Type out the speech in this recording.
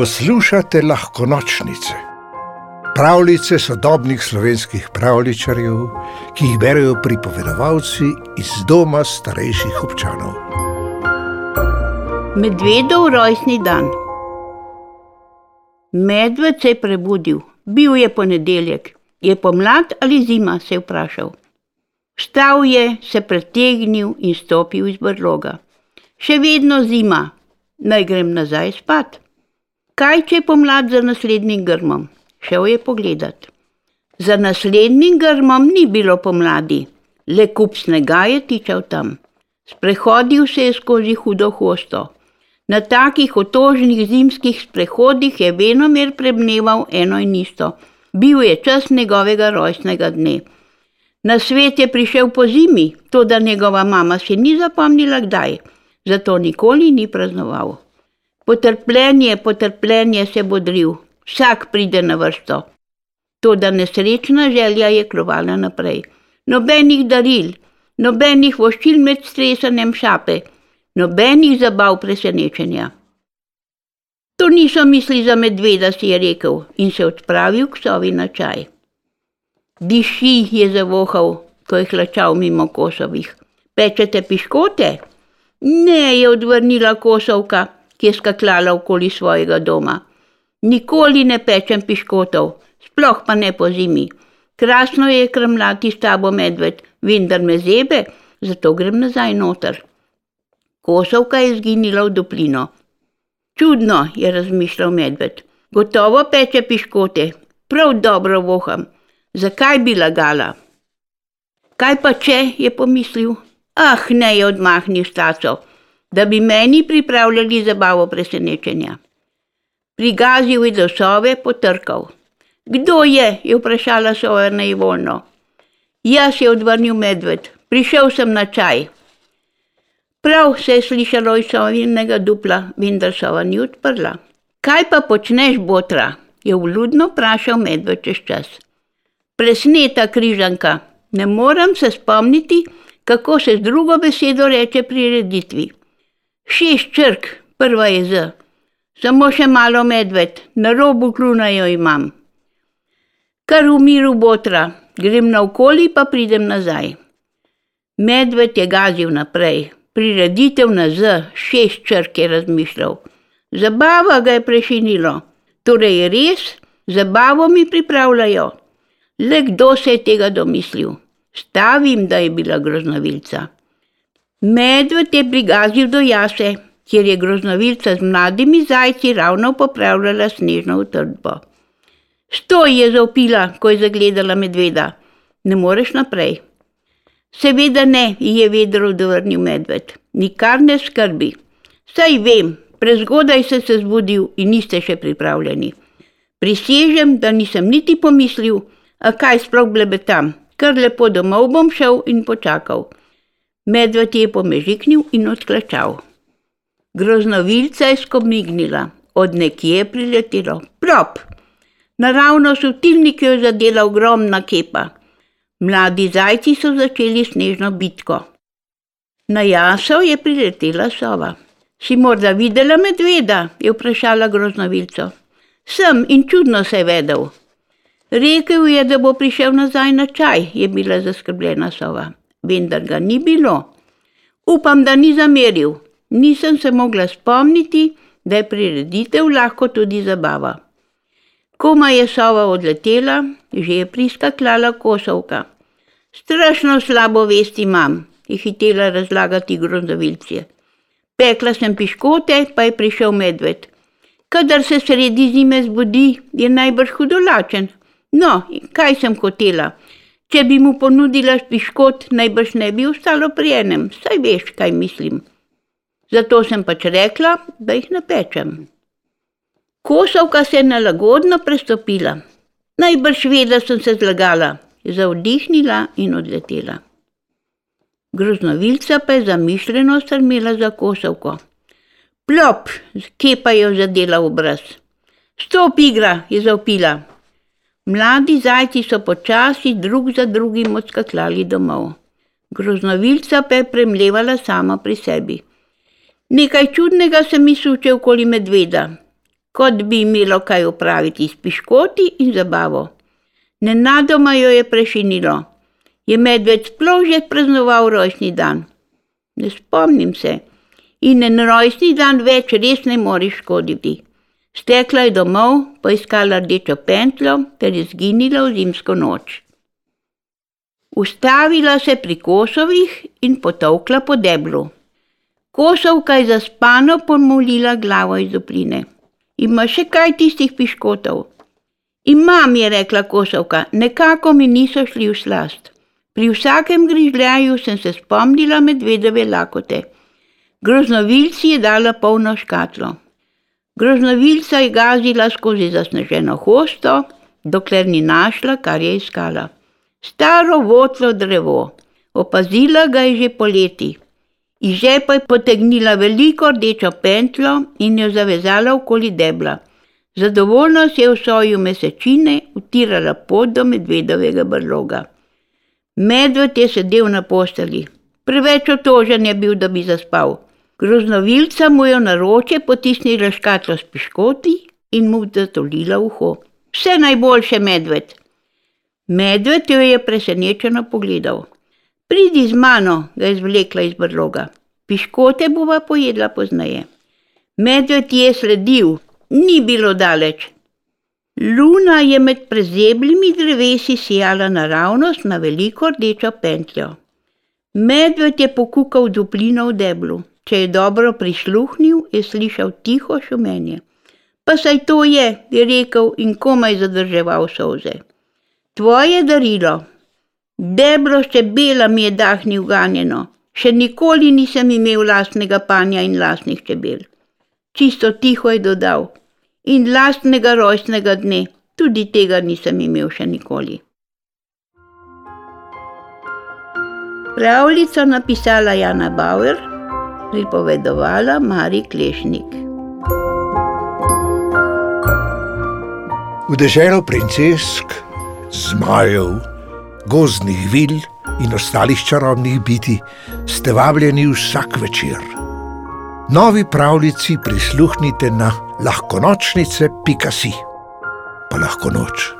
Poslušate lahko nočnice, pravljice sodobnih slovenskih pravličarjev, ki jih berijo pripovedovalci iz doma starejših občanov. Medvedov rojstni dan. Medved se je prebudil, bil je ponedeljek, je pomlad ali zima, se je vprašal. Vstal je, se pretegnil in stopil iz brloga. Še vedno zima, naj grem nazaj spat. Kaj če je pomlad za naslednjim grmom? Šel je pogledat. Za naslednjim grmom ni bilo pomladi, le kup snega je tičal tam. Sprehodil se je skozi hudo hosto. Na takih otožnih zimskih sprehodih je venomer prebneval eno in isto. Bil je čas njegovega rojstnega dne. Na svet je prišel po zimi, to da njegova mama si ni zapomnila kdaj zato nikoli ni praznoval. Potrpljenje, potrpljenje se bodril, vsak pride na vrsto. To, da nesrečna želja je klovala naprej. Nobenih daril, nobenih voščil med stresanjem šape, nobenih zabav presenečenja. To niso misli za medveda, si je rekel in se odpravil k sovi na čaj. Diši je zavohal, ko je hlačal mimo kosovih. Pečete piškote? Ne, je odvrnila kosovka, ki je skakljala okoli svojega doma. Nikoli ne pečem piškotov, sploh pa ne po zimi. Krasno je krmlati s tabo medved, vendar me zebe, zato grem nazaj noter. Kosovka je zginila v duplino. Čudno je razmišljal medved. Gotovo peče piškote, prav dobro voham. Zakaj bi lagala? Kaj pa če, je pomislil. Ah, ne je odmahnil staco, da bi meni pripravljali zabavo presenečenja. Prigazil je do sove, potrkal. Kdo je? je vprašala sova naivolno. Jaz je odvrnil medved, prišel sem na čaj. Prav se je slišalo iz sovinega dupla, vendar sova ni odprla. Kaj pa počneš, botra? je vludno vprašal medved čez čas. Presneta križanka, ne morem se spomniti, kako se z drugo besedo reče prireditvi. Šest črk, prva je z, samo še malo medved, na robu kluna jo imam. Kar v miru botra, grem naokoli, pa pridem nazaj. Medved je gazil naprej, prireditev na z, šest črk je razmišljal. Zabava ga je prešinilo, torej je res, zabavo mi pripravljajo. Le kdo se je tega domislil? Stavim, da je bila groznovilca. Medved je prigazil do jase, kjer je groznovilca z mladimi zajci ravno popravljala snežno utrdbo. Stoj je zaupila, ko je zagledala medveda. Ne moreš naprej. Seveda ne, je vedro odvrnil medved. Nikar ne skrbi. Saj vem, prezgodaj se se zbudil in niste še pripravljeni. Prisežem, da nisem niti pomislil, a kaj sploh blebetam, kar lepo domov bom šel in počakal. Medved je pomežiknil in odklačal. Groznovilca je skomignila, od nekje je priletelo. Prop! Naravno so tilniki jo zadela ogromna kepa. Mladi zajci so začeli snežno bitko. Na jaso je priletela sova. Si morda videla medveda? je vprašala groznovilco. Sem in čudno se je vedel. Rekel je, da bo prišel nazaj na čaj, je bila zaskrbljena sova, vendar ga ni bilo. Upam, da ni zameril. Nisem se mogla spomniti, da je prireditev lahko tudi zabava. Koma je sova odletela, že je priskakljala kosovka. Strašno slabo vesti imam, je hitela razlagati grozovilce. Pekla sem piškote, pa je prišel medved. Kadar se sredi zime zbudi, je najbrž hudolačen, No, kaj sem hotela? Če bi mu ponudila piškot, najbrž ne bi ostalo pri enem, saj veš, kaj mislim. Zato sem pač rekla, da jih ne pečem. Kosovka se je nalagodno prestopila. Najbrž ve, da sem se zlagala, zavdihnila in odletela. Groznovilca pa je zamišljeno strmela za kosovko. Plop, kje pa je zadela obraz. Stop igra, je zaupila, Mladi zajci so počasi drug za drugim odskakljali domov. Groznovilca pa je premlevala sama pri sebi. Nekaj čudnega se mi suče okoli medveda. kot bi imelo kaj upraviti s piškoti in zabavo. Nenadoma jo je prešinilo. Je medved sploh že praznoval rojstni dan? Ne spomnim se. In en rojstni dan več res ne moreš škoditi. Stekla je domov, poiskala rdečo pentljo ter je zginila v zimsko noč. Ustavila se pri kosovih in potovkla po deblu. Kosovka je zaspano pomolila glavo iz opline. Ima še kaj tistih piškotov? Imam, je rekla kosovka, nekako mi niso šli v slast. Pri vsakem grižljaju sem se spomnila medvedove lakote. Groznovilci je dala polno škatlo. Groznovilca je gazila skozi zasneženo hosto, dokler ni našla, kar je iskala. Staro votlo drevo, opazila ga je že poleti. Iz žepa je potegnila veliko rdečo pentljo in jo zavezala okoli debla. Zadovoljno se je v soju mesečine utirala pot do medvedovega brloga. Medved je sedel na posteli. Preveč otožen je bil, da bi zaspal. Groznovilca mu je na roče potisnila škatlo s piškoti in mu zatolila uho. Vse najboljše, medved. Medved jo je presenečeno pogledal. Pridi z mano, ga je zvlekla iz brloga. Piškote bova pojedla pozneje. Medved je sledil, ni bilo daleč. Luna je med prezeblimi drevesi sijala naravnost na veliko rdečo pentljo. Medved je pokukal duplino v deblu. Če je dobro prisluhnil, je slišal tiho šumenje. Pa saj to je, je rekel in komaj zadrževal solze. Tvoje darilo. Deblo še bela mi je dahnil ganjeno. Še nikoli nisem imel lastnega panja in lastnih čebel. Čisto tiho je dodal. In lastnega rojstnega dne. Tudi tega nisem imel še nikoli. Pravljico napisala Jana Bauer pripovedovala Mari Klešnik. V deželo princesk, zmajev, gozdnih vil in ostalih čarobnih biti ste vabljeni vsak večer. Novi pravljici prisluhnite na lahkonočnice.si, pa lahko noč.